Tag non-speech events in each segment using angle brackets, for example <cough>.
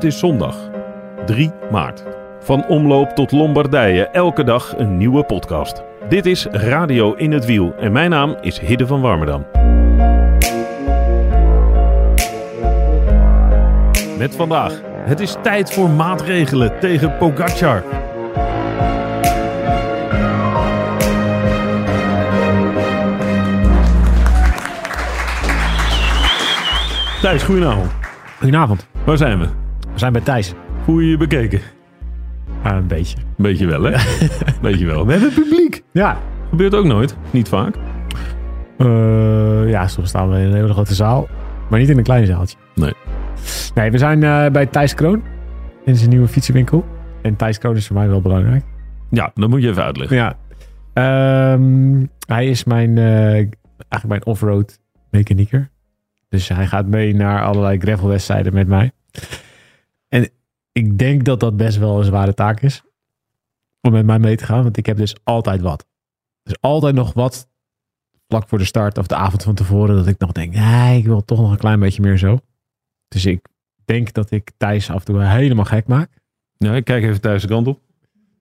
Het is zondag, 3 maart. Van omloop tot Lombardije, elke dag een nieuwe podcast. Dit is Radio in het Wiel en mijn naam is Hidde van Warmerdam. Met vandaag, het is tijd voor maatregelen tegen Pogacar. Thijs, goedenavond. Goedenavond. Waar zijn we? We zijn bij Thijs. Hoe je bekeken? Ah, een beetje. Beetje wel, hè? Beetje wel. <laughs> We hebben publiek. Ja. Gebeurt ook nooit. Niet vaak. Eh, ja, soms staan we in een hele grote zaal. Maar niet in een klein zaaltje. Nee. Nee, we zijn eh, bij Thijs Kroon. In zijn nieuwe fietsenwinkel. En Thijs Kroon is voor mij wel belangrijk. Ja, dat moet je even uitleggen. Ja. Ehm, hij is mijn, eh, eigenlijk mijn offroad mechanieker. Dus hij gaat mee naar allerlei gravelwedstrijden met mij. En ik denk dat dat best wel een zware taak is. Om met mij mee te gaan. Want ik heb dus altijd wat. Dus altijd nog wat. Vlak voor de start of de avond van tevoren. Dat ik nog denk. Nee, ik wil toch nog een klein beetje meer zo. Dus ik denk dat ik Thijs af en toe helemaal gek maak. Ja, ik kijk even thuis de kant op.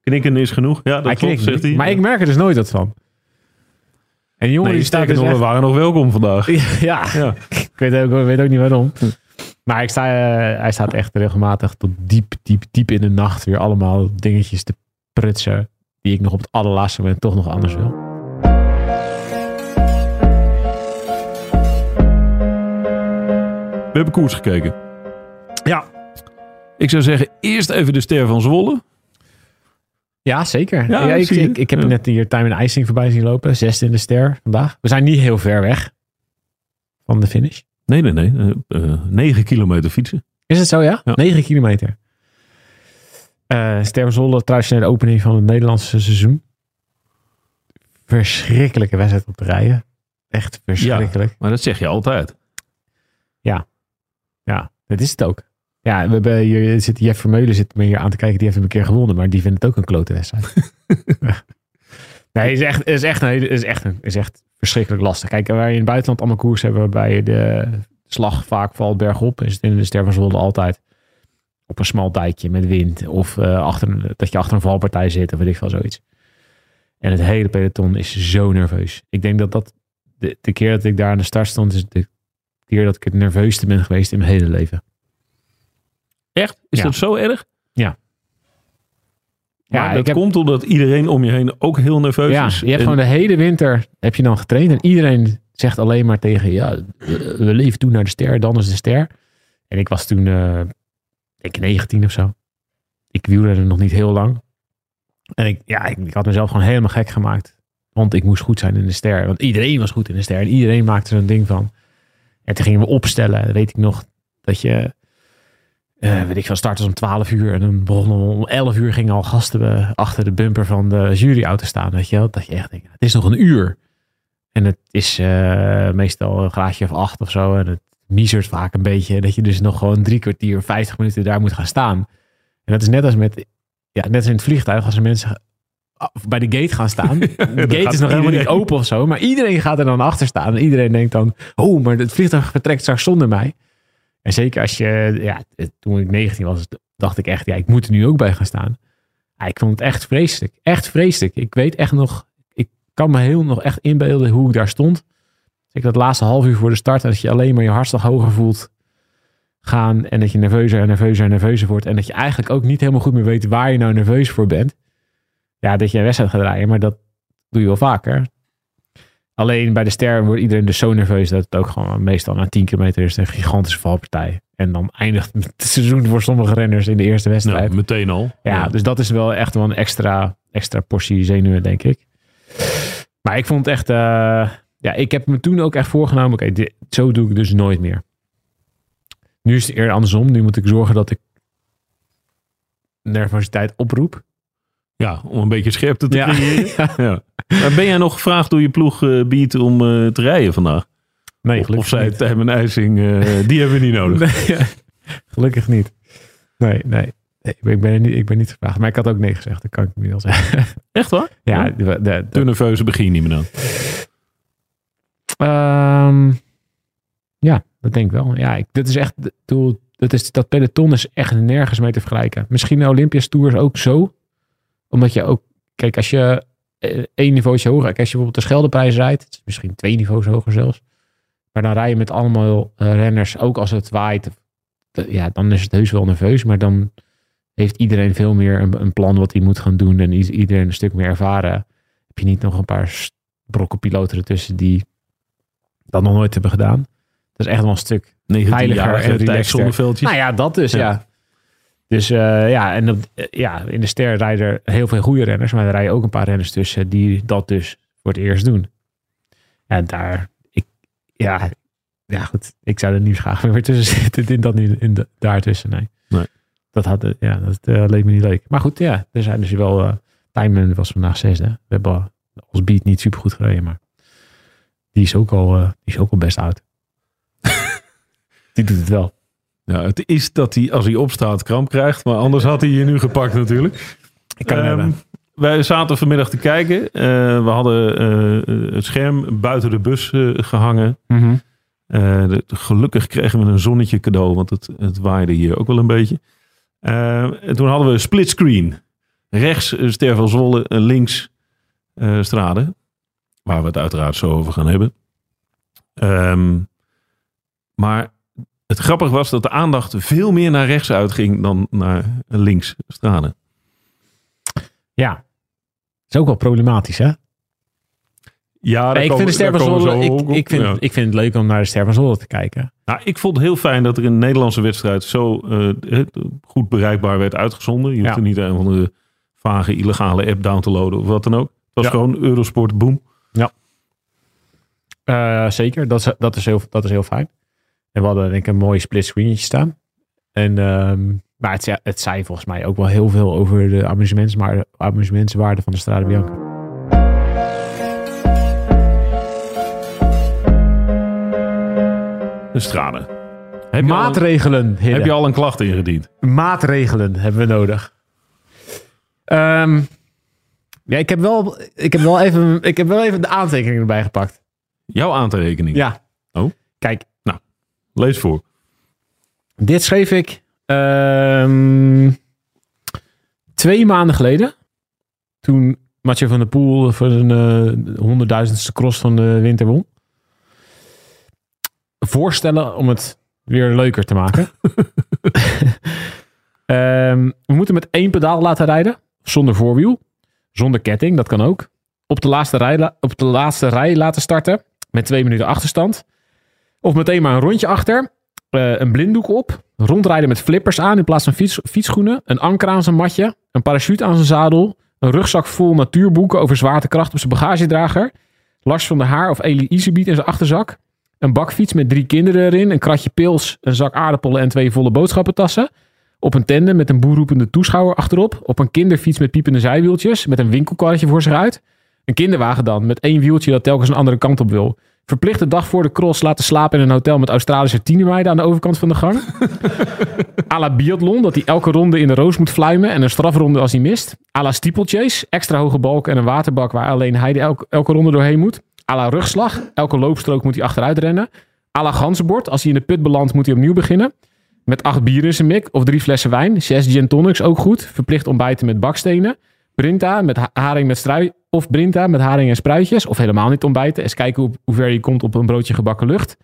Knikken is genoeg. Ja, dat Hij klopt, zegt hij. Maar ik merk er dus nooit wat van. En jongen Nee, die staat dus nog, echt- we waren nog welkom vandaag. <laughs> Ja, Ja. ik weet ook, weet ook niet waarom. Maar ik sta, eh, hij staat echt regelmatig tot diep, diep, diep in de nacht weer allemaal dingetjes te prutsen. Die ik nog op het allerlaatste moment toch nog anders wil. We hebben koers gekeken. Ja. Ik zou zeggen, eerst even de ster van Zwolle. Ja, zeker. Ja, Ja, ik ik, heb Ja. net hier Time and Icing voorbij zien lopen. Zesde in de ster vandaag. We zijn niet heel ver weg van de finish. Nee, nee, nee. Eh, eh, 9 kilometer fietsen. Is het zo, ja? Ja. 9 kilometer. Eh Ster van Zwolle, traditionele opening van het Nederlandse seizoen. Verschrikkelijke wedstrijd op de rijden. Echt verschrikkelijk. Maar dat zeg je altijd. Ja, dat is het ook. Ja, we hebben hier zit Jeff Vermeulen zit me hier aan te kijken. Die heeft hem een keer gewonnen, maar die vindt het ook een klote wedstrijd. Ja. <laughs> nee, is echt, is echt, een is echt, een- is echt verschrikkelijk lastig. Kijk, waar je in het buitenland allemaal koers hebben, waarbij de slag vaak valt bergop, is het in de Ster van altijd op een smal dijkje met wind. Of eh, achter, dat je achter een valpartij zit, of weet ik veel, zoiets. En het hele peloton is zo nerveus. Ik denk dat dat de, de keer dat ik daar aan de start stond, is de keer dat ik het nerveusste ben geweest in mijn hele leven. Echt? Is Ja. dat zo erg? Ja. Maar Ja, dat heb- komt omdat iedereen om je heen ook heel nerveus Ja, is. je hebt En- gewoon de hele winter heb je dan getraind en iedereen zegt alleen maar tegen ja, we leven toe naar de ster, dan is de ster. En ik was toen, eh denk ik 19 of zo. Ik wielerde nog niet heel lang. En ik, ja, ik, ik had mezelf gewoon helemaal gek gemaakt. Want ik moest goed zijn in de ster. Want iedereen was goed in de ster. En iedereen maakte er een ding van. En toen gingen we opstellen. Dan weet ik nog dat je... eh weet ik veel, starters om 12 uur. En dan begonnen om 11 uur gingen al gasten eh, achter de bumper van de juryauto staan. Weet je wel? Dat je echt denkt, het is nog een uur. En het is eh, meestal een graadje of acht of zo. En het miezert vaak een beetje. Dat je dus nog gewoon drie kwartier, 50 minuten daar moet gaan staan. En dat is net als met, ja, net als in het vliegtuig. Als er mensen bij de gate gaan staan. <laughs> De gate is nog helemaal niet open of zo. Maar iedereen gaat er dan achter staan. En iedereen denkt dan, oh, maar het vliegtuig vertrekt straks zonder mij. En zeker als je, ja, toen ik 19 was, dacht ik echt, ja, ik moet er nu ook bij gaan staan. Ja, ik vond het echt vreselijk. Echt vreselijk. Ik weet echt nog, ik kan me heel nog echt inbeelden hoe ik daar stond. Ik dat laatste half uur voor de start, dat je alleen maar je hartslag hoger voelt gaan. En dat je nerveuzer en nerveuzer en nerveuzer wordt. En dat je eigenlijk ook niet helemaal goed meer weet waar je nou nerveus voor bent. Ja, dat je een wedstrijd gaat rijden, maar dat doe je wel vaker. Alleen bij de ster wordt iedereen dus zo nerveus dat het ook gewoon meestal na 10 kilometer is een gigantische valpartij. En dan eindigt het <laughs> seizoen voor sommige renners in de eerste wedstrijd. Nou, meteen al. Ja, dus dat is wel echt wel een extra, extra portie zenuwen, denk ik. Maar ik vond het echt... eh, ja, ik heb me toen ook echt voorgenomen... Oké, zo doe ik dus nooit meer. Nu is het eerder andersom. Nu moet ik zorgen dat ik nervositeit oproep. Ja, om een beetje scherpte te creëren. Ja. <laughs> Ben jij nog gevraagd door je ploeg eh Beat om eh, te rijden vandaag? Nee, of gelukkig zei niet. Tijmen IJsing, eh, die hebben we niet <laughs> nodig. Nee, gelukkig niet. Nee, nee. Nee, ik ben, er niet, ik ben niet gevraagd. Maar ik had ook nee gezegd. Dat kan ik wel zeggen. <laughs> Echt waar? Ja, Ja. de, de, de- Te nerveus begin niet meer dan. Ehm, ja, dat denk ik wel. Ja, ik, dit is echt, dat, is, dat peloton is echt nergens mee te vergelijken. Misschien de Olympias Tour is ook zo. Omdat je ook, kijk, als je eh, één niveautje hoger, als je bijvoorbeeld de Scheldeprijs rijdt, het is misschien twee niveaus hoger zelfs. Maar dan rij je met allemaal eh, renners, ook als het waait. Ja, dan is het heus wel nerveus, maar dan heeft iedereen veel meer een, een plan wat hij moet gaan doen en i- iedereen een stuk meer ervaren. Heb je niet nog een paar s- brokkenpiloten ertussen die dat nog nooit hebben gedaan. Dat is echt wel een stuk 19 Veiliger jaar en. Zonneveldje. nou ja, dat dus, Ja. ja. Dus eh, ja, en op- eh, ja, in de ster rijden er heel veel goede renners, maar er rijden ook een paar renners tussen die dat dus voor het eerst doen. En daar, ik, ja, ja goed, ik zou er niet graag meer tussen <laughs> zitten, in dat niet, in de, daartussen, nee. Nee. Dat had, eh, ja, dat leek me niet leuk. Maar goed, ja, er zijn dus wel, Timon was vandaag zesde. We hebben al- als beat niet super goed gereden, maar die is ook al, die is ook al best oud. <laughs> die doet het wel. Ja, het is dat hij als hij opstaat kramp krijgt. Maar anders had hij je nu gepakt natuurlijk. Ik kan hem hebben. wij zaten vanmiddag te kijken. Eh, we hadden eh, het scherm buiten de bus eh, gehangen. Mhm. De- gelukkig kregen we een zonnetje cadeau, want het, het waaide hier ook wel een beetje. En toen hadden we een splitscreen. Rechts uh, Ster van Zwolle, links Strade. Waar we het uiteraard zo over gaan hebben. Ehm, maar het grappige was dat de aandacht veel meer naar rechts uitging dan naar links Strade. Ja. is ook wel problematisch, hè? Ja, ik komen- vind de ik, ik, vind, Ja. ik vind het leuk om naar de Ster van te kijken. Nou, ik vond het heel fijn dat er een Nederlandse wedstrijd zo eh, goed bereikbaar werd uitgezonden. Je hoeft Ja. er niet een van de vage illegale app down te loaden of wat dan ook. Het was Ja. gewoon Eurosport boom. Eh, zeker, dat is, dat, is heel, dat is heel fijn. En we hadden denk ik een mooi split screenetje staan. En, ehm, maar het, zei- het zei volgens mij ook wel heel veel over de amusementswaarde, amusementswaarde van de Strade Bianca. De strade. Heb je, een, Maatregelen, heren. heb je al een klacht ingediend? Maatregelen hebben we nodig. Ehm, ja, ik heb, wel, ik, heb wel even, ik heb wel even de aantekeningen erbij gepakt. Jouw aantekening. Ja. Oh. Kijk, Lees voor. Dit schreef ik ehm, twee maanden geleden. Toen Mathieu van der Poel voor zijn eh, honderdduizendste cross van de winter won. Voorstellen om het weer leuker te maken. <laughs> Ehm, we moeten met één pedaal laten rijden. Zonder voorwiel. Zonder ketting, dat kan ook. Op de laatste rij, op de laatste rij laten starten. Met twee minuten achterstand. Of meteen maar een rondje achter. Eh, een blinddoek op. Rondrijden met flippers aan in plaats van fiets, fietsschoenen. Een anker aan zijn matje. Een parachute aan zijn zadel. Een rugzak vol natuurboeken over zwaartekracht op zijn bagagedrager. Lars van der Haar of Elie Isebiet in zijn achterzak. Een bakfiets met drie kinderen erin. Een kratje pils. Een zak aardappelen en twee volle boodschappentassen. Op een tandem met een boerroepende toeschouwer achterop. Op een kinderfiets met piepende zijwieltjes. Met een winkelkarretje voor zich uit. Een kinderwagen dan met één wieltje dat telkens een andere kant op wil. Verplicht de dag voor de cross laten slapen in een hotel met Australische tienermeiden aan de overkant van de gang. <laughs> A la biathlon, dat hij elke ronde in de roos moet fluimen en een strafronde als hij mist. A la steeplechase, extra hoge balk en een waterbak waar alleen hij de elke, elke ronde doorheen moet. A la rugslag, elke loopstrook moet hij achteruit rennen. A la ganzenbord, als hij in de put belandt moet hij opnieuw beginnen. Met acht bieren in zijn mik of drie flessen wijn. Zes gin tonics, ook goed. Verplicht ontbijten met bakstenen. Brinta met ha- haring met strui. Of Brinta met haring en spruitjes. Of helemaal niet ontbijten. Eens kijken hoe, hoe ver je komt op een broodje gebakken lucht.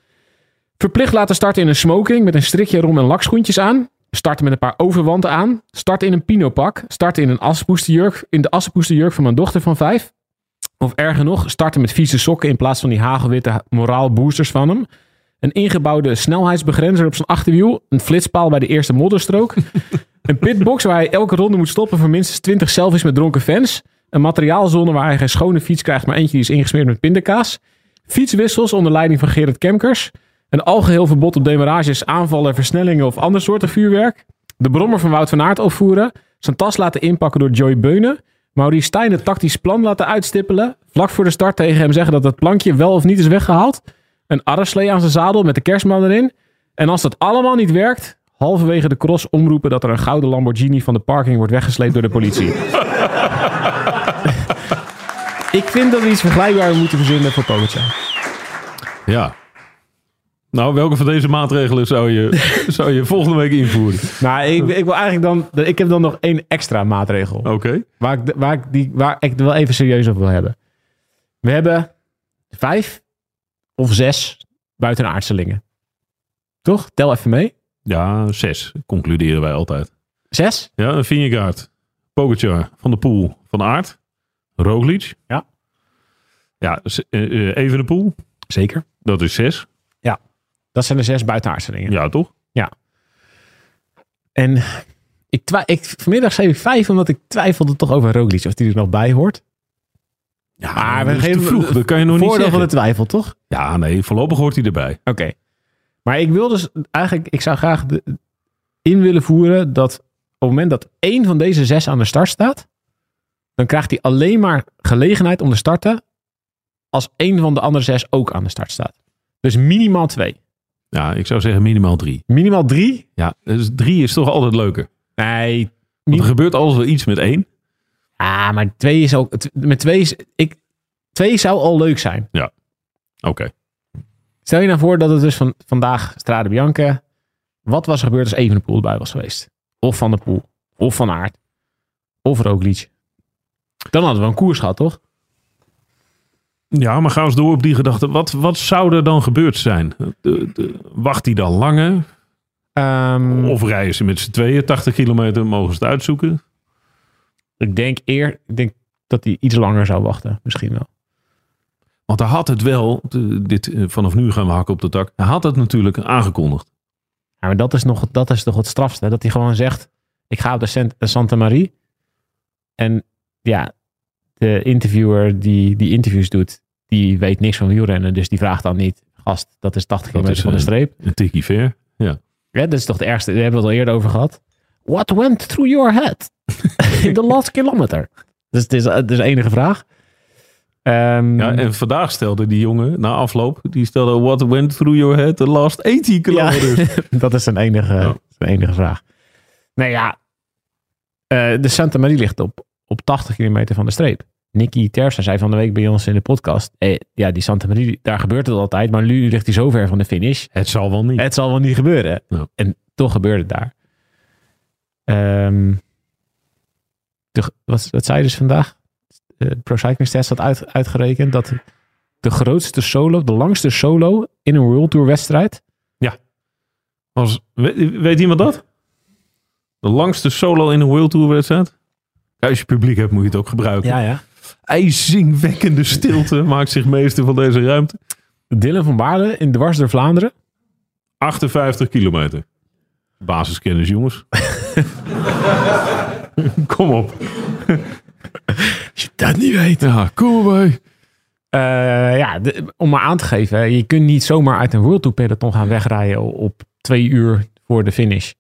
Verplicht laten starten in een smoking met een strikje rom en lakschoentjes aan. Starten met een paar overwanten aan. Starten in een pinopak. Starten in een assenpoesterjurk. In de assenpoesterjurk van mijn dochter van vijf. Of erger nog, starten met vieze sokken in plaats van die hagelwitte moraalboosters van hem. Een ingebouwde snelheidsbegrenzer op zijn achterwiel. Een flitspaal bij de eerste modderstrook. <laughs> een pitbox waar hij elke ronde moet stoppen voor minstens 20 selfies met dronken fans. Een materiaalzone waar hij geen schone fiets krijgt, maar eentje die is ingesmeerd met pindakaas. Fietswissels onder leiding van Gerrit Kemkers. Een algeheel verbod op demarages, aanvallen, versnellingen of ander soorten vuurwerk. De brommer van Wout van Aert opvoeren. Zijn tas laten inpakken door Joy Beunen. Maurice Stijn het tactisch plan laten uitstippelen. Vlak voor de start tegen hem zeggen dat het plankje wel of niet is weggehaald. Een arreslee aan zijn zadel met de kerstman erin. En als dat allemaal niet werkt, halverwege de cross omroepen dat er een gouden Lamborghini van de parking wordt weggesleept door de politie. <laughs> Ik vind dat we iets vergelijkbaars moeten verzinnen voor Pogacar. Ja. Nou, welke van deze maatregelen zou je, <laughs> zou je volgende week invoeren? Nou, ik, ik wil eigenlijk dan... Ik heb dan nog één extra maatregel. Oké. Waar, ik, waar, ik die, waar ik het wel even serieus over wil hebben. We hebben vijf of zes buitenaardselingen. Toch? Tel even mee. Ja, zes concluderen wij altijd. Zes? Ja, Vingegaard, Pogacar, Van der Poel, Van Aert, Roglic. Ja. Ja, eh, eh, Evenepoel, Zeker. dat is zes. Dat zijn de zes buitenaardselingen. Ja, toch? En ik ik, vanmiddag schreef ik vijf, omdat ik twijfelde toch over Roglic. Of die er nog bij hoort. Ja, Maar we dat is te geven- vroeg. Dat kan je nog niet Voordeel zeggen. van de twijfel, toch? Ja, nee, voorlopig hoort hij erbij. Oké. Maar ik wil dus eigenlijk, ik zou graag de, in willen voeren dat op het moment dat één van deze zes aan de start staat, dan krijgt hij alleen maar gelegenheid om te starten als één van de andere zes ook aan de start staat. Dus minimaal twee. Ja, ik zou zeggen minimaal drie. Minimaal drie? Ja, dus drie is toch altijd leuker. Nee. Want er gebeurt alles wel iets met één. Ah, maar twee is ook. Met twee is. Ik, twee zou al leuk zijn. Oké. Stel je nou voor dat het dus van, vandaag Strade Bianca. Wat was er gebeurd als Evenepoel erbij was geweest? Of Van der Poel. Of Van Aert. Of Roglic. Dan hadden we een koers gehad, toch? Ja, maar ga eens door op die gedachte. Wat, wat zou er dan gebeurd zijn? De, de, wacht hij dan langer? Ehm, Of rijden ze met z'n tweeën 80 kilometer? Mogen ze het uitzoeken? ik denk eer. Ik denk dat hij iets langer zou wachten. Misschien wel. Want hij had het wel, dit, eh, vanaf nu gaan we hakken op de tak. Hij had het natuurlijk aangekondigd. Ja, maar dat is, nog, dat is toch het strafste. hè? Dat hij gewoon zegt. Ik ga op de Cent- de Santa Marie. En ja, de interviewer die die interviews doet. Die weet niks van wielrennen. Dus die vraagt dan niet. Gast, dat is 80 Dat kilometer van de streep. Een tikkie ver. Ja, dat is toch de ergste. Daar hebben we het al eerder over gehad. What went through your head <laughs> in the last kilometer? Dus het is, het is de enige vraag. Ehm, Ja, en vandaag stelde die jongen na afloop, die stelde what went through your head the last 80 kilometers. <laughs> dat is zijn enige, Ja. zijn enige vraag. Nee, ja. eh, de Santa Maria ligt op, op 80 kilometer van de streep. Nicky Terpstra zei van de week bij ons in de podcast. Eh, ja, die Santa Maria, daar gebeurt het altijd. Maar nu ligt hij zo ver van de finish. Het zal wel niet. Het zal wel niet gebeuren. Ja. En toch gebeurde het daar. Ehm, de, wat, wat zei je dus vandaag? De Pro Cycling Stats had uit, uitgerekend dat de grootste solo, de langste solo in een World Tour wedstrijd. Was, weet, weet iemand dat? De langste solo in een World Tour wedstrijd? Ja, als je publiek hebt moet je het ook gebruiken. ja. IJzingwekkende stilte <laughs> maakt zich meester van deze ruimte. Dylan van Baarle in Dwars door Vlaanderen. 58 kilometer. Basiskennis, jongens. <laughs> kom op. Als je dat niet weet. Ja, kom erbij. Eh, ja, de- om maar aan te geven. Je kunt niet zomaar uit een World Tour peloton gaan wegrijden op twee uur voor de finish.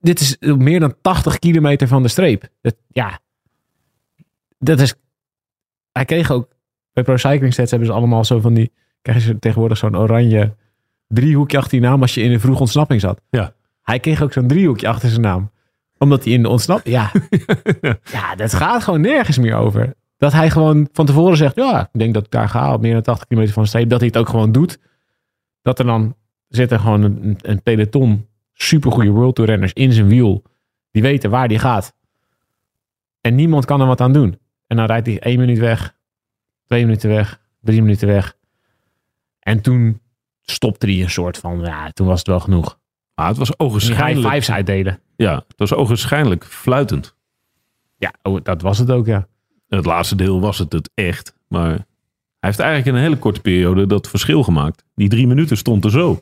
Dit is meer dan 80 kilometer van de streep. Dat, ja, dat is... Hij kreeg ook... Bij Pro Cycling Stats hebben ze allemaal zo van die... Krijgen ze tegenwoordig zo'n oranje driehoekje achter je naam als je in een vroege ontsnapping zat. Ja. Hij kreeg ook zo'n driehoekje achter zijn naam. Omdat hij in de ontsnapping... <laughs> Ja. ja, dat gaat gewoon nergens meer over. Dat hij gewoon van tevoren zegt, ja, ik denk dat ik daar ga op meer dan 80 kilometer van de streep. Dat hij het ook gewoon doet. Dat er dan zit er gewoon een, een peloton supergoeie World Tour renners in zijn wiel. Die weten waar die gaat. En niemand kan er wat aan doen. En dan rijdt hij één minuut weg, twee minuten weg, drie minuten weg. En toen stopte hij een soort van, ja, toen was het wel genoeg. Maar het was Die ogenschijnlijk... vijfs uitdelen. Ja, het was ogenschijnlijk fluitend. Ja, oh, dat was het ook, ja. Het laatste deel was het het echt. Maar hij heeft eigenlijk in een hele korte periode dat verschil gemaakt. Die drie minuten stond er zo.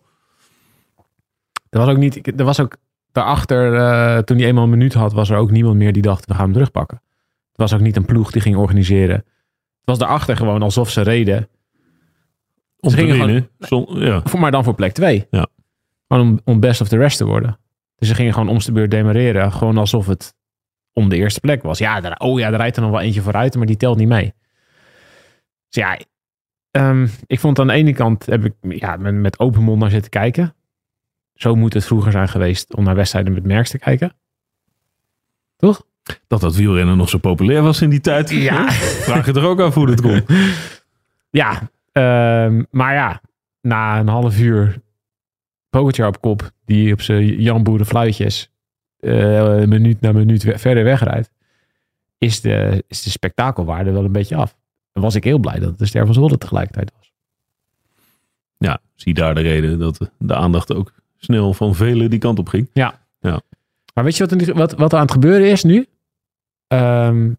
Er was ook niet, er was ook daarachter, eh, toen hij eenmaal een minuut had, was er ook niemand meer die dacht, we gaan hem terugpakken. Het was ook niet een ploeg die ging organiseren. Het was daarachter gewoon alsof ze reden. Om Ze te gingen winnen. Ja. Voor, maar dan voor plek 2. Ja. Gewoon om, om best of the rest te worden. Dus ze gingen gewoon om de beurt demareren. Gewoon alsof het om de eerste plek was. Ja, daar, oh ja, er rijdt er nog wel eentje vooruit, maar die telt niet mee. Dus ja, ehm, ik vond aan de ene kant, heb ik ja, met, met open mond naar zitten kijken. Zo moet het vroeger zijn geweest om naar wedstrijden met merks te kijken. Toch? Dat dat wielrennen nog zo populair was in die tijd. Ja. <laughs> Vraag je er ook af hoe dat komt. <laughs> Ja, ehm, maar ja, na een half uur Pogacar op kop, die op zijn Jan fluitjes eh, minuut na minuut verder wegrijdt, is de, is de spektakelwaarde wel een beetje af. En was ik heel blij dat het de Ster van Zwolle tegelijkertijd was. Ja, zie daar de reden dat de aandacht ook snel van velen die kant op ging. Maar weet je wat, er wat, wat er aan het gebeuren is nu? Ehm,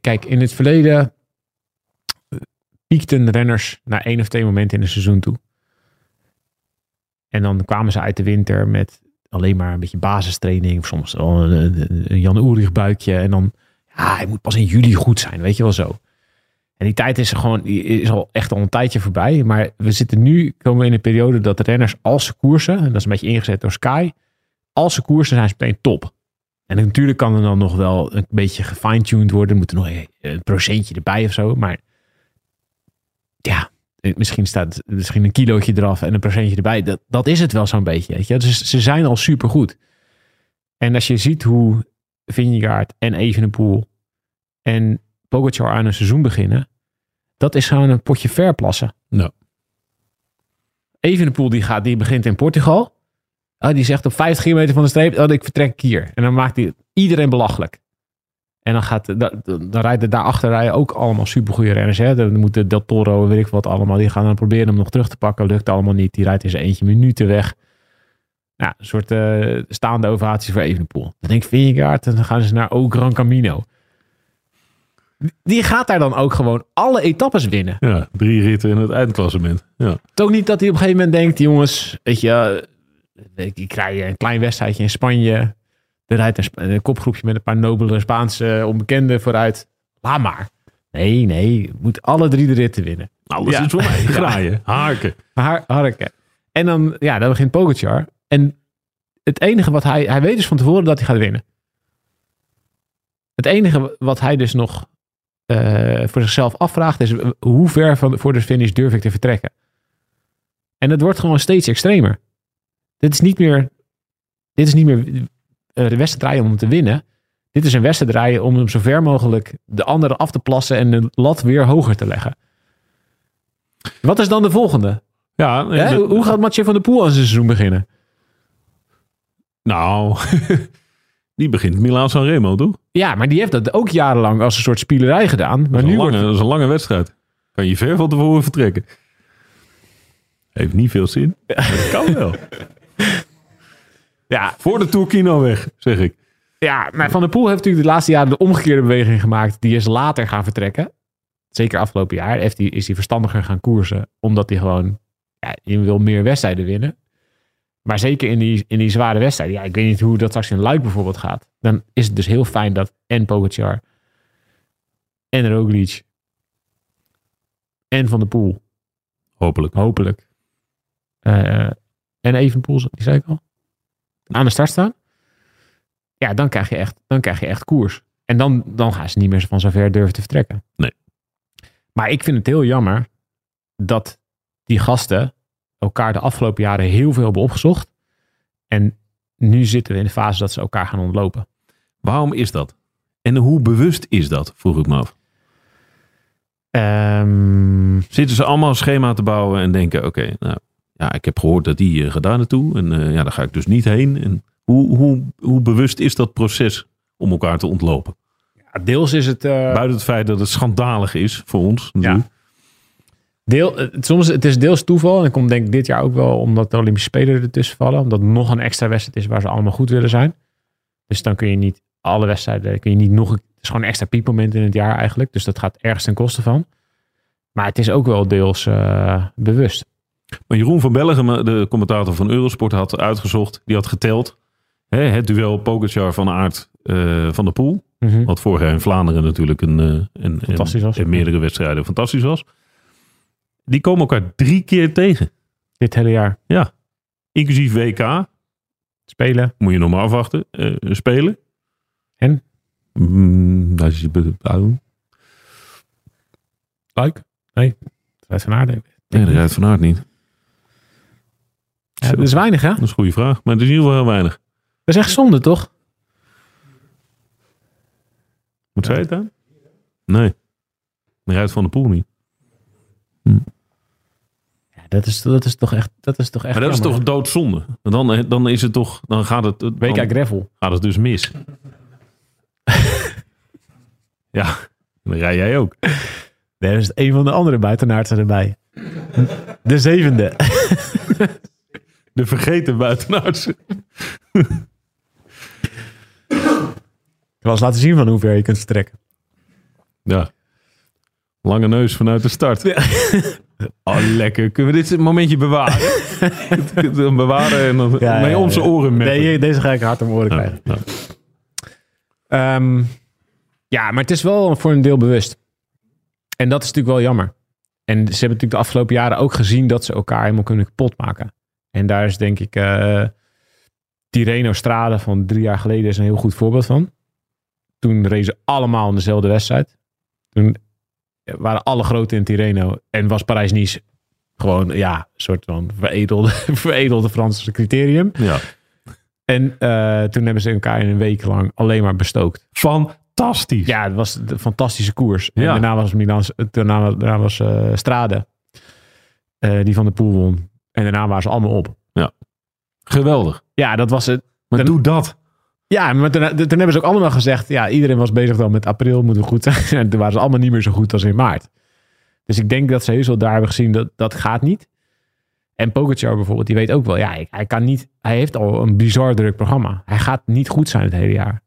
kijk, in het verleden piekten renners naar één of twee momenten in een seizoen toe. En dan kwamen ze uit de winter met alleen maar een beetje basistraining. Of soms wel een, een- een Jan Oerig buikje. En dan, ja, hij moet pas in juli goed zijn, weet je wel zo. En die tijd is, er gewoon, is al echt al een tijdje voorbij. Maar we zitten nu, komen we in een periode dat de renners als ze koersen, en dat is een beetje ingezet door Sky, als ze koersen zijn ze meteen top. En natuurlijk kan er dan nog wel een beetje gefine-tuned worden. Moet er nog een- procentje erbij of zo. Maar ja, misschien staat misschien een kilootje eraf en een procentje erbij. Dat, dat is het wel zo'n beetje. Weet je? Dus ze zijn al supergoed. En als je ziet hoe Vingegaard en Evenepoel en Pogacar aan een seizoen beginnen. Dat is gewoon een potje verplassen. Ja. Evenepoel die, gaat, die begint in Portugal. Oh, die zegt op 50 kilometer van de streep, oh, ik vertrek hier. En dan maakt hij iedereen belachelijk. En dan, gaat, dan, dan rijden daarachter rijden ook allemaal supergoeie renners. Hè? Dan moeten Del Toro, weet ik wat allemaal. Die gaan dan proberen hem nog terug te pakken. Lukt allemaal niet. Die rijdt in zijn eentje minuten weg. Nou, een soort eh, staande ovatie voor Evenepoel. Dan denk ik, Vingegaard, en dan gaan ze naar O Gran Camino. Die gaat daar dan ook gewoon alle etappes winnen. Ja, drie ritten in het eindklassement. Ja. Ook niet dat hij op een gegeven moment denkt, jongens, weet je, eh, ik krijg een klein wedstrijdje in Spanje. Er rijdt een, Sp- een kopgroepje met een paar nobele Spaanse onbekenden vooruit. Laat maar. Nee, nee, moet alle drie de ritten winnen. Alles Ja. is voor mij. <laughs> Graaien, harken. En dan, ja, dan begint Pogacar. En het enige wat hij, hij weet dus van tevoren dat hij gaat winnen. Het enige wat hij dus nog eh, voor zichzelf afvraagt is hoe ver van, voor de finish durf ik te vertrekken. En het wordt gewoon steeds extremer. Dit is niet meer, dit is niet meer eh, de wedstrijd draaien om te winnen. Dit is een wedstrijd draaien om hem zo ver mogelijk de anderen af te plassen en de lat weer hoger te leggen. Wat is dan de volgende? Ja, Hè? dat- Hoe gaat Mathieu van der Poel aan zijn seizoen beginnen? nou, <laughs> die begint Milaan San Remo, toch? Ja, maar die heeft dat ook jarenlang als een soort spielerij gedaan. Maar Dat is, nu wordt dat is een lange wedstrijd. Kan je ver van tevoren vertrekken. Heeft niet veel zin. Maar <laughs> dat kan wel. ja, Voor de Tourkino weg, zeg ik. ja, maar Van der Poel heeft natuurlijk de laatste jaren de omgekeerde beweging gemaakt. Die is later gaan vertrekken. Zeker afgelopen jaar heeft hij, is hij verstandiger gaan koersen. Omdat hij gewoon, ja, je wil meer wedstrijden winnen. Maar zeker in die, in die zware wedstrijden. Ja, ik weet niet hoe dat straks in Luik bijvoorbeeld gaat. Dan is het dus heel fijn dat en Pogacar en Roglic en Van der Poel Hopelijk. hopelijk. eh, en Evenpoel, die zei ik al. Aan de start staan. Ja, dan krijg je echt, dan krijg je echt koers. En dan, dan gaan ze niet meer van zo ver durven te vertrekken. Nee. Maar ik vind het heel jammer dat die gasten elkaar de afgelopen jaren heel veel hebben opgezocht. En nu zitten we in de fase dat ze elkaar gaan ontlopen. Waarom is dat? En hoe bewust is dat, vroeg ik me af. Ehm, Zitten ze allemaal een schema te bouwen en denken, oké, nou, ja, ik heb gehoord dat die uh, gaat daar naartoe. En uh, ja, daar ga ik dus niet heen. En hoe, hoe, hoe bewust is dat proces om elkaar te ontlopen? ja, deels is het... uh, Buiten het feit dat het schandalig is voor ons. Ja. Deel, het, soms, het is deels toeval. En dat komt denk ik dit jaar ook wel omdat de Olympische Spelen ertussen vallen. Omdat nog een extra wedstrijd is waar ze allemaal goed willen zijn. Dus dan kun je niet alle wedstrijden, kun je niet nog... Het is gewoon een extra piekmoment in het jaar eigenlijk. Dus dat gaat ergens ten koste van. Maar het is ook wel deels uh, bewust. Maar Jeroen van Bellegem, de commentator van Eurosport, had uitgezocht. Die had geteld. Hè, het duel Pogacar van Aert uh, van de Poel. Mm -hmm. Wat vorig jaar in Vlaanderen natuurlijk een, een, fantastisch was. in meerdere wedstrijden fantastisch was. Die komen elkaar drie keer tegen. Dit hele jaar. Inclusief WK. Spelen. Moet je nog maar afwachten. eh, spelen. En? Mm, dat is je. Leuk. Nee. Fred van Aarde. Nee, dat rijdt van aard niet. Ja, dat is weinig, hè? dat is een goede vraag. Maar het is in ieder geval heel weinig. Dat is echt zonde, toch? Wat zei je het dan? Nee. Dan rijdt van de pool niet. Ja, dat is, dat is toch echt, dat is toch echt Maar dat is toch doodzonde. Dan, dan is het toch, dan gaat het, dan WK Gravel. gaat het dus mis. <laughs> ja, dan rij jij ook. Daar is een van de andere buitenaardsen erbij. De zevende. <laughs> De vergeten buitenaardse. Ik wil eens laten zien van hoe ver je kunt vertrekken. Ja. Lange neus vanuit de start. Oh, lekker. Kunnen we dit momentje bewaren? dan <laughs> bewaren en dan Ja, ja, onze ja. oren met. Nee, deze ga ik hard om oren krijgen. ja. Ehm, ja, maar het is wel voor een deel bewust. En dat is natuurlijk wel jammer. En ze hebben natuurlijk de afgelopen jaren ook gezien dat ze elkaar helemaal kunnen kapot maken. En daar is denk ik eh Tirreno Strade van drie jaar geleden is een heel goed voorbeeld van. Toen racen allemaal in dezelfde wedstrijd. Toen waren alle grote in Tirreno en was Parijs-Nice gewoon ja, een soort van veredelde, <laughs> veredelde Franse criterium. Ja. En eh, toen hebben ze elkaar in een week lang alleen maar bestookt. Fantastisch. Ja, het was een fantastische koers. En Ja. daarna was, Milan, daarna, daarna was eh, Strade, eh, die van de Poel won. En daarna waren ze allemaal op. Geweldig. Ja, dat was het. Maar Dan- doe dat. Ja, maar toen, hebben ze ook allemaal gezegd... Ja, iedereen was bezig dan met april, moeten we goed zijn. <laughs> En toen waren ze allemaal niet meer zo goed als in maart. Dus ik denk dat ze heus wel daar hebben gezien dat dat gaat niet. En Pogacar bijvoorbeeld, die weet ook wel... Ja, hij kan niet... Hij heeft al een bizar druk programma. Hij gaat niet goed zijn het hele jaar.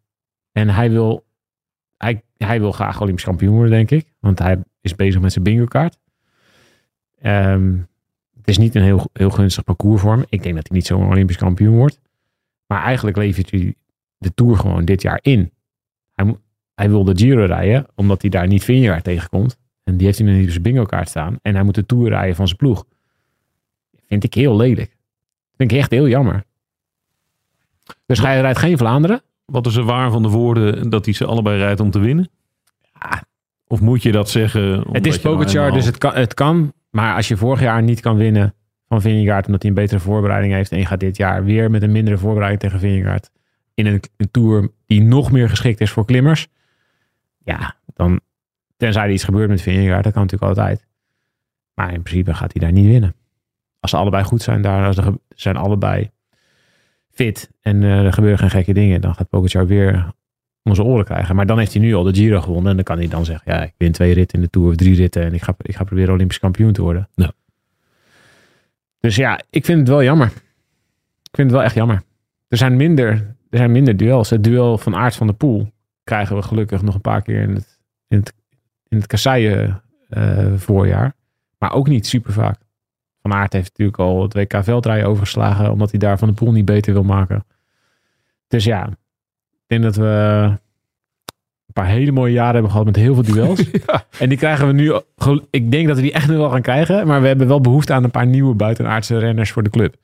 En hij wil... Hij, hij wil graag Olympisch kampioen worden, denk ik. Want hij is bezig met zijn bingo kaart. Ehm, het is niet een heel, heel gunstig parcours voor hem. Ik denk dat hij niet zo'n Olympisch kampioen wordt. Maar eigenlijk levert hij de Tour gewoon dit jaar in. Hij, hij wil de Giro rijden, omdat hij daar niet Vingegaard tegenkomt. En die heeft hij nog niet op zijn bingo kaart staan. En hij moet de Tour rijden van zijn ploeg. Vind ik heel lelijk. Vind ik echt heel jammer. Dus hij rijdt geen Vlaanderen. Wat is er waar van de woorden dat hij ze allebei rijdt om te winnen? Ja. Of moet je dat zeggen? Het is Pogacar, dus het kan, het kan. Maar als je vorig jaar niet kan winnen van Vingegaard... omdat hij een betere voorbereiding heeft... en je gaat dit jaar weer met een mindere voorbereiding tegen Vingegaard... in een, een Tour die nog meer geschikt is voor klimmers... ja, dan... tenzij er iets gebeurt met Vingegaard, dat kan natuurlijk altijd. Maar in principe gaat hij daar niet winnen. Als ze allebei goed zijn, daar als ze zijn allebei fit... en eh, er gebeuren geen gekke dingen... dan gaat Pogacar weer zijn oren krijgen. Maar dan heeft hij nu al de Giro gewonnen. En dan kan hij dan zeggen, ja, ik win twee ritten in de Tour of drie ritten. En ik ga, ik ga proberen Olympisch kampioen te worden. Ja. Dus ja, ik vind het wel jammer. Ik vind het wel echt jammer. Er zijn minder, er zijn minder duels. Het duel van Aert van de Poel krijgen we gelukkig nog een paar keer in het, in het, in het kasseien eh, voorjaar. Maar ook niet super vaak. Van Aert heeft natuurlijk al het WK veldrijden overgeslagen. Omdat hij daar van de Poel niet beter wil maken. Dus ja, ik denk dat we een paar hele mooie jaren hebben gehad met heel veel duels. <laughs> En die krijgen we nu. Ik denk dat we die echt nu wel gaan krijgen. Maar we hebben wel behoefte aan een paar nieuwe buitenaardse renners voor de club.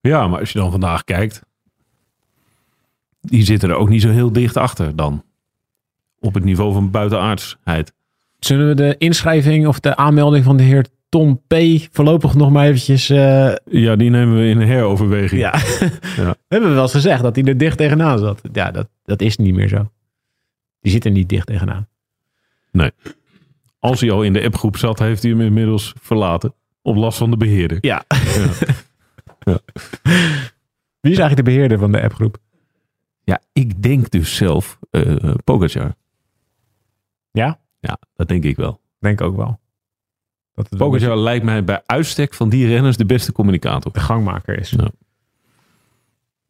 Ja, maar als je dan vandaag kijkt, die zitten er ook niet zo heel dicht achter dan. Op het niveau van buitenaardsheid. Zullen we de inschrijving of de aanmelding van de heer Tom P. voorlopig nog maar eventjes. eh, Ja, die nemen we in heroverweging. ja. <laughs> Ja. we hebben wel eens gezegd dat hij er dicht tegenaan zat. Ja, dat, dat is niet meer zo. Die zit er niet dicht tegenaan. Als hij al in de appgroep zat, heeft hij hem inmiddels verlaten. Op last van de beheerder. Ja. Ja. <laughs> Wie is eigenlijk de beheerder van de appgroep? Ja, ik denk dus zelf Pogacar. Ja? Ja, dat denk ik wel. Denk ook wel. Dat het lijkt mij bij uitstek van die renners de beste communicator. de gangmaker is. Ja.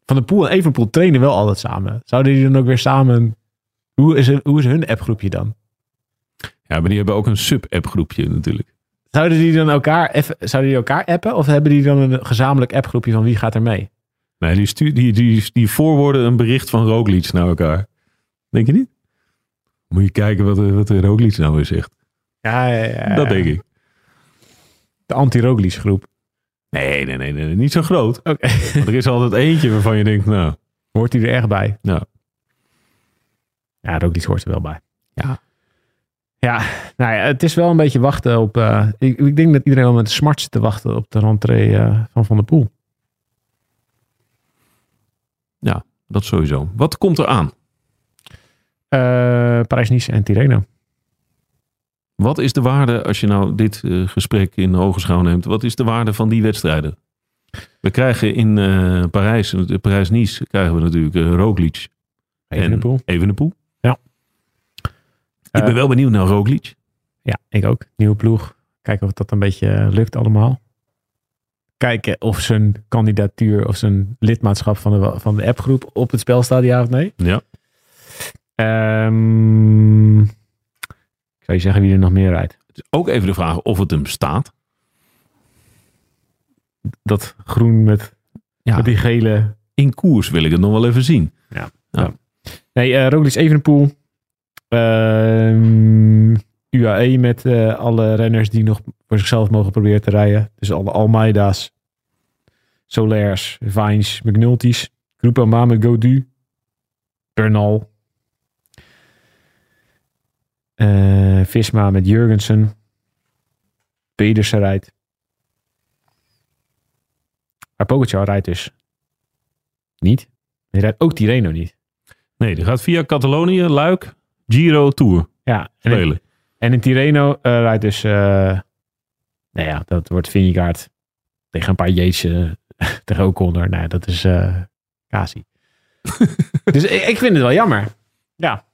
Van de Poel en Evenpoel trainen wel altijd samen. Zouden die dan ook weer samen... Hoe is, hoe is hun appgroepje dan? Ja, maar die hebben ook een sub-appgroepje natuurlijk. Zouden die dan elkaar, zouden die elkaar appen? Of hebben die dan een gezamenlijk appgroepje van wie gaat er mee? Nee, die, die, die, die voorwoorden een bericht van Roglic naar elkaar. Denk je niet? Moet je kijken wat, wat de Roglic nou weer zegt. Ja, ja, ja. Dat denk ik. De anti-Roglic groep. Nee, nee, nee, nee, niet zo groot. Oké. Want er is altijd eentje waarvan je denkt, nou, Hoort hij er echt bij? Ja. Ja, Roglic hoort er wel bij. Ja. Ja, nou ja, het is wel een beetje wachten op... eh, ik, ik denk dat iedereen wel met smart zit te wachten op de rentree eh, van Van der Poel. Dat sowieso. Wat komt er aan? Eh Parijs-Nice en Tirreno. Wat is de waarde, als je nou dit eh, gesprek in ogenschouw neemt, wat is de waarde van die wedstrijden? We krijgen in eh, Parijs, Parijs-Nice, krijgen we natuurlijk uh, Roglic Evenepoel. en Evenepoel. Ja. Ik ben wel benieuwd naar Roglic. Ja, ik ook. Nieuwe ploeg. Kijken of dat een beetje lukt allemaal. Kijken of zijn kandidatuur of zijn lidmaatschap van de, van de appgroep op het spel staat, ja of nee. Ja. Ehm, ik zou je zeggen wie er nog meer rijdt. Het is ook even de vraag of het hem staat. Dat groen met, Ja. met die gele... In koers wil ik het nog wel even zien. Nee, eh Roglic Evenepoel. Ehm UAE met eh, alle renners die nog voor zichzelf mogen proberen te rijden. Dus alle Almeida's, Solairs, Vines, McNulty's. Groupama met Godu. Bernal. Eh, Visma met Jurgensen. Pedersen rijdt. Maar Pogacar rijdt dus niet. Hij rijdt ook Tirreno niet. Nee, die gaat via Catalonië, Luik, Giro, Tour Ja, en in, en in Tirreno eh, rijdt dus... eh nou ja, dat wordt Vingegaard tegen een paar eh, tegen O'Connor. Nou dat is Kasi. <laughs> dus ik, ik vind het wel jammer. Ja,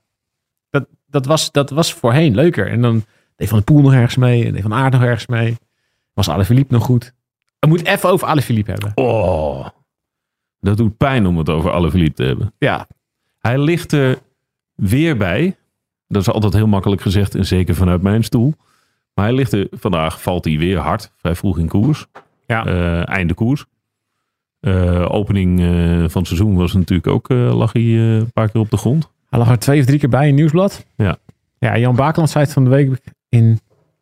dat, dat, was, dat was voorheen leuker. En dan deed Van de Poel nog ergens mee. En deed Van Aert nog ergens mee. Was Alaphilippe nog goed. We moeten even over Alaphilippe hebben. Oh, dat doet pijn om het over alle verliep te hebben. Ja, Hij ligt er weer bij. Dat is altijd heel makkelijk gezegd en zeker vanuit mijn stoel. Maar hij ligt er, vandaag valt hij weer hard. Vrij vroeg in koers. Ja. Eh, einde koers. Eh, opening eh, van het seizoen was natuurlijk ook, lag hij een paar keer op de grond. Hij lag er twee of drie keer bij in Nieuwsblad. Ja. Ja, Jan Bakeland zei het van de week in...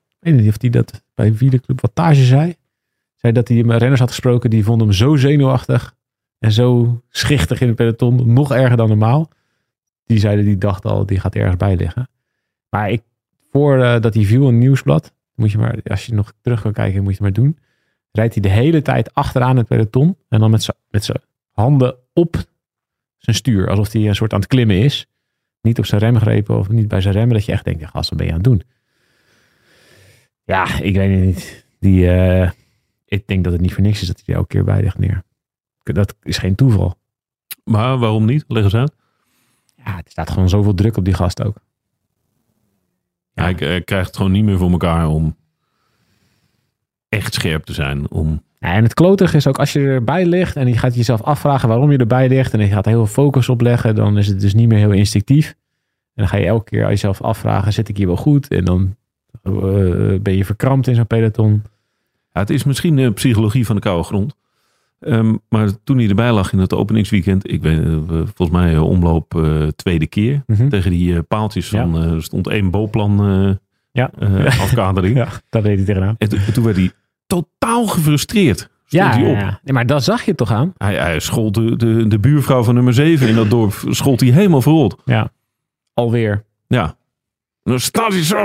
Ik weet niet of hij dat bij Wielerclub Wattage zei. Zei dat hij met renners had gesproken. Die vonden hem zo zenuwachtig. En zo schichtig in het peloton. Nog erger dan normaal. Die zeiden, die dacht al, die gaat ergens bij liggen. Maar ik, voordat hij viel in Nieuwsblad. Moet je maar, als je nog terug kan kijken, moet je het maar doen. Rijdt hij de hele tijd achteraan het peloton. En dan met zijn handen op zijn stuur. Alsof hij een soort aan het klimmen is. Niet op zijn remgrepen of niet bij zijn remmen. Dat je echt denkt, ja, gast, wat ben je aan het doen? Ja, ik weet het niet. Die, eh, ik denk dat het niet voor niks is dat hij elke keer bij ligt neer. Dat is geen toeval. Maar waarom niet? Leg eens uit. Ja, er staat gewoon zoveel druk op die gast ook. Ja. Hij, hij krijgt het gewoon niet meer voor elkaar om echt scherp te zijn. Om, en het klotige is ook als je erbij ligt en je gaat jezelf afvragen waarom je erbij ligt en je gaat heel veel focus op leggen, dan is het dus niet meer heel instinctief. En dan ga je elke keer aan jezelf afvragen, zit ik hier wel goed? En dan eh, ben je verkrampt in zo'n peloton. Ja, het is misschien de psychologie van de koude grond. Ehm, maar toen hij erbij lag in het openingsweekend, ik weet eh, volgens mij eh, omloop eh, tweede keer, Mhm. tegen die paaltjes Ja. van, er stond één boopplan eh Ja. <laughs> afkadering. Ja, dat deed hij tegenaan. En, toen- en toen werd hij totaal gefrustreerd. Stond Ja, hij op. ja. Nee, maar dat zag je toch aan? Hij, hij schold de, de, de buurvrouw van nummer 7 in dat dorp, schold hij helemaal verrot. Ja, alweer. Ja. En dan staat hij zo.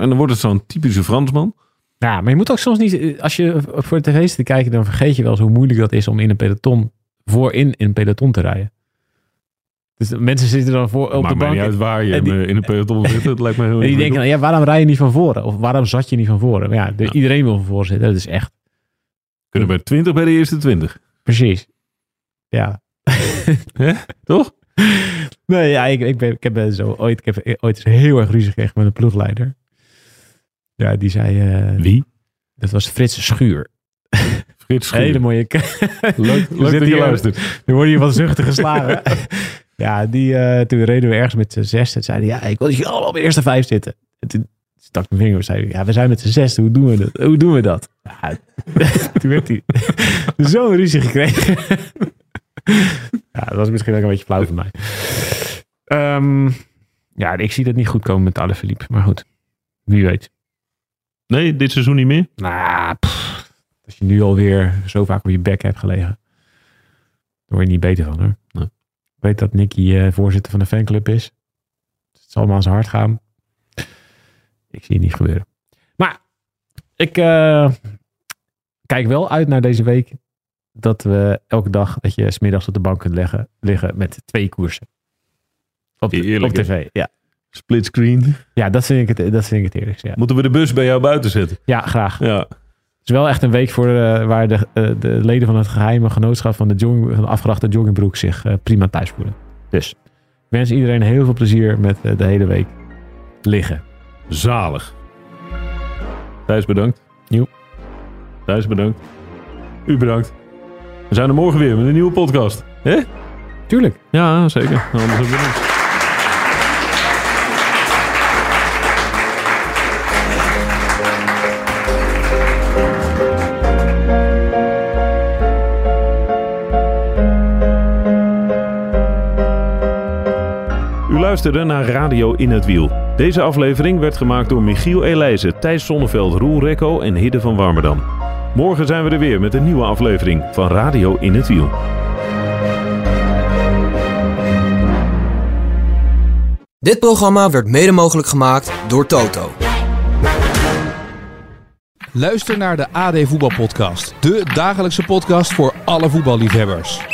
En dan wordt het zo'n typische Fransman. Ja, maar je moet ook soms niet, als je voor de tv zit te kijken, dan vergeet je wel eens hoe moeilijk dat is om in een peloton, voorin in een peloton te rijden. Dus mensen zitten dan voor op Maakt de bank niet uit waar je die- eh, in een peloton zit. Het lijkt me heel <laughs> en die denken, ja, waarom rij je niet van voren? Of waarom zat je niet van voren? Maar ja, de- Ja. iedereen wil van voren zitten. Dat is echt, Kunnen bij 20 bij de eerste 20. precies. Ja. <laughs> Toch? Nee, ja, ik, ik, ben, ik heb eh, zo ooit, ik heb ooit eens heel erg ruzie gekregen met een ploegleider. Ja, die zei, eh, Wie? dat was Frits Schuur. <laughs> Frits Schuur. Hele mooie... Leuk, leuk <laughs> dat je hier- luistert. Nu worden hier wat zuchten geslagen. <laughs> ja, die, eh, toen reden we ergens met z'n zes. En zeiden ja, ik wil dat je allemaal op de eerste vijf zitten. En toen stak mijn vinger zei ja, we zijn met z'n zes. Hoe doen we dat? Hoe doen we dat? Ja, toen werd hij zo'n ruzie gekregen. ja, dat was misschien ook een beetje flauw van mij. Ehm, ja, ik zie dat niet goed komen met Alaphilippe. Maar goed, wie weet. Nee, dit seizoen niet meer? Nou, pff, als je nu alweer zo vaak op je bek hebt gelegen. Daar word je niet beter van hoor. Nee. Ik weet dat Nicky eh, voorzitter van de fanclub is. Het zal maar aan zijn hart gaan. Ik zie het niet gebeuren. Maar ik eh, kijk wel uit naar deze week. Dat we elke dag dat je smiddags op de bank kunt leggen, liggen met twee koersen. Op, de- op tv. Ja. Split screen. ja, dat vind ik het, dat vind ik het eerlijkst. Ja. Moeten we de bus bij jou buiten zetten? ja, graag. Ja. Het is wel echt een week voor eh, waar de, eh, de leden van het geheime genootschap van de, jogging, van de afgedachte joggingbroek zich eh, prima thuis voelen. Dus ik wens iedereen heel veel plezier met de hele week liggen. Zalig. Thijs bedankt. Joep. Thijs bedankt. U bedankt. We zijn er morgen weer met een nieuwe podcast. Hè? Tuurlijk. Ja, zeker. Anders weer niks. Luisterde naar Radio In het Wiel. Deze aflevering werd gemaakt door Michiel Elijzen, Thijs Sonneveld, Roel Rekko en Hidde van Warmerdam. Morgen zijn we er weer met een nieuwe aflevering van Radio In het Wiel. Dit programma werd mede mogelijk gemaakt door Toto. Luister naar de AD Voetbalpodcast. De dagelijkse podcast voor alle voetballiefhebbers.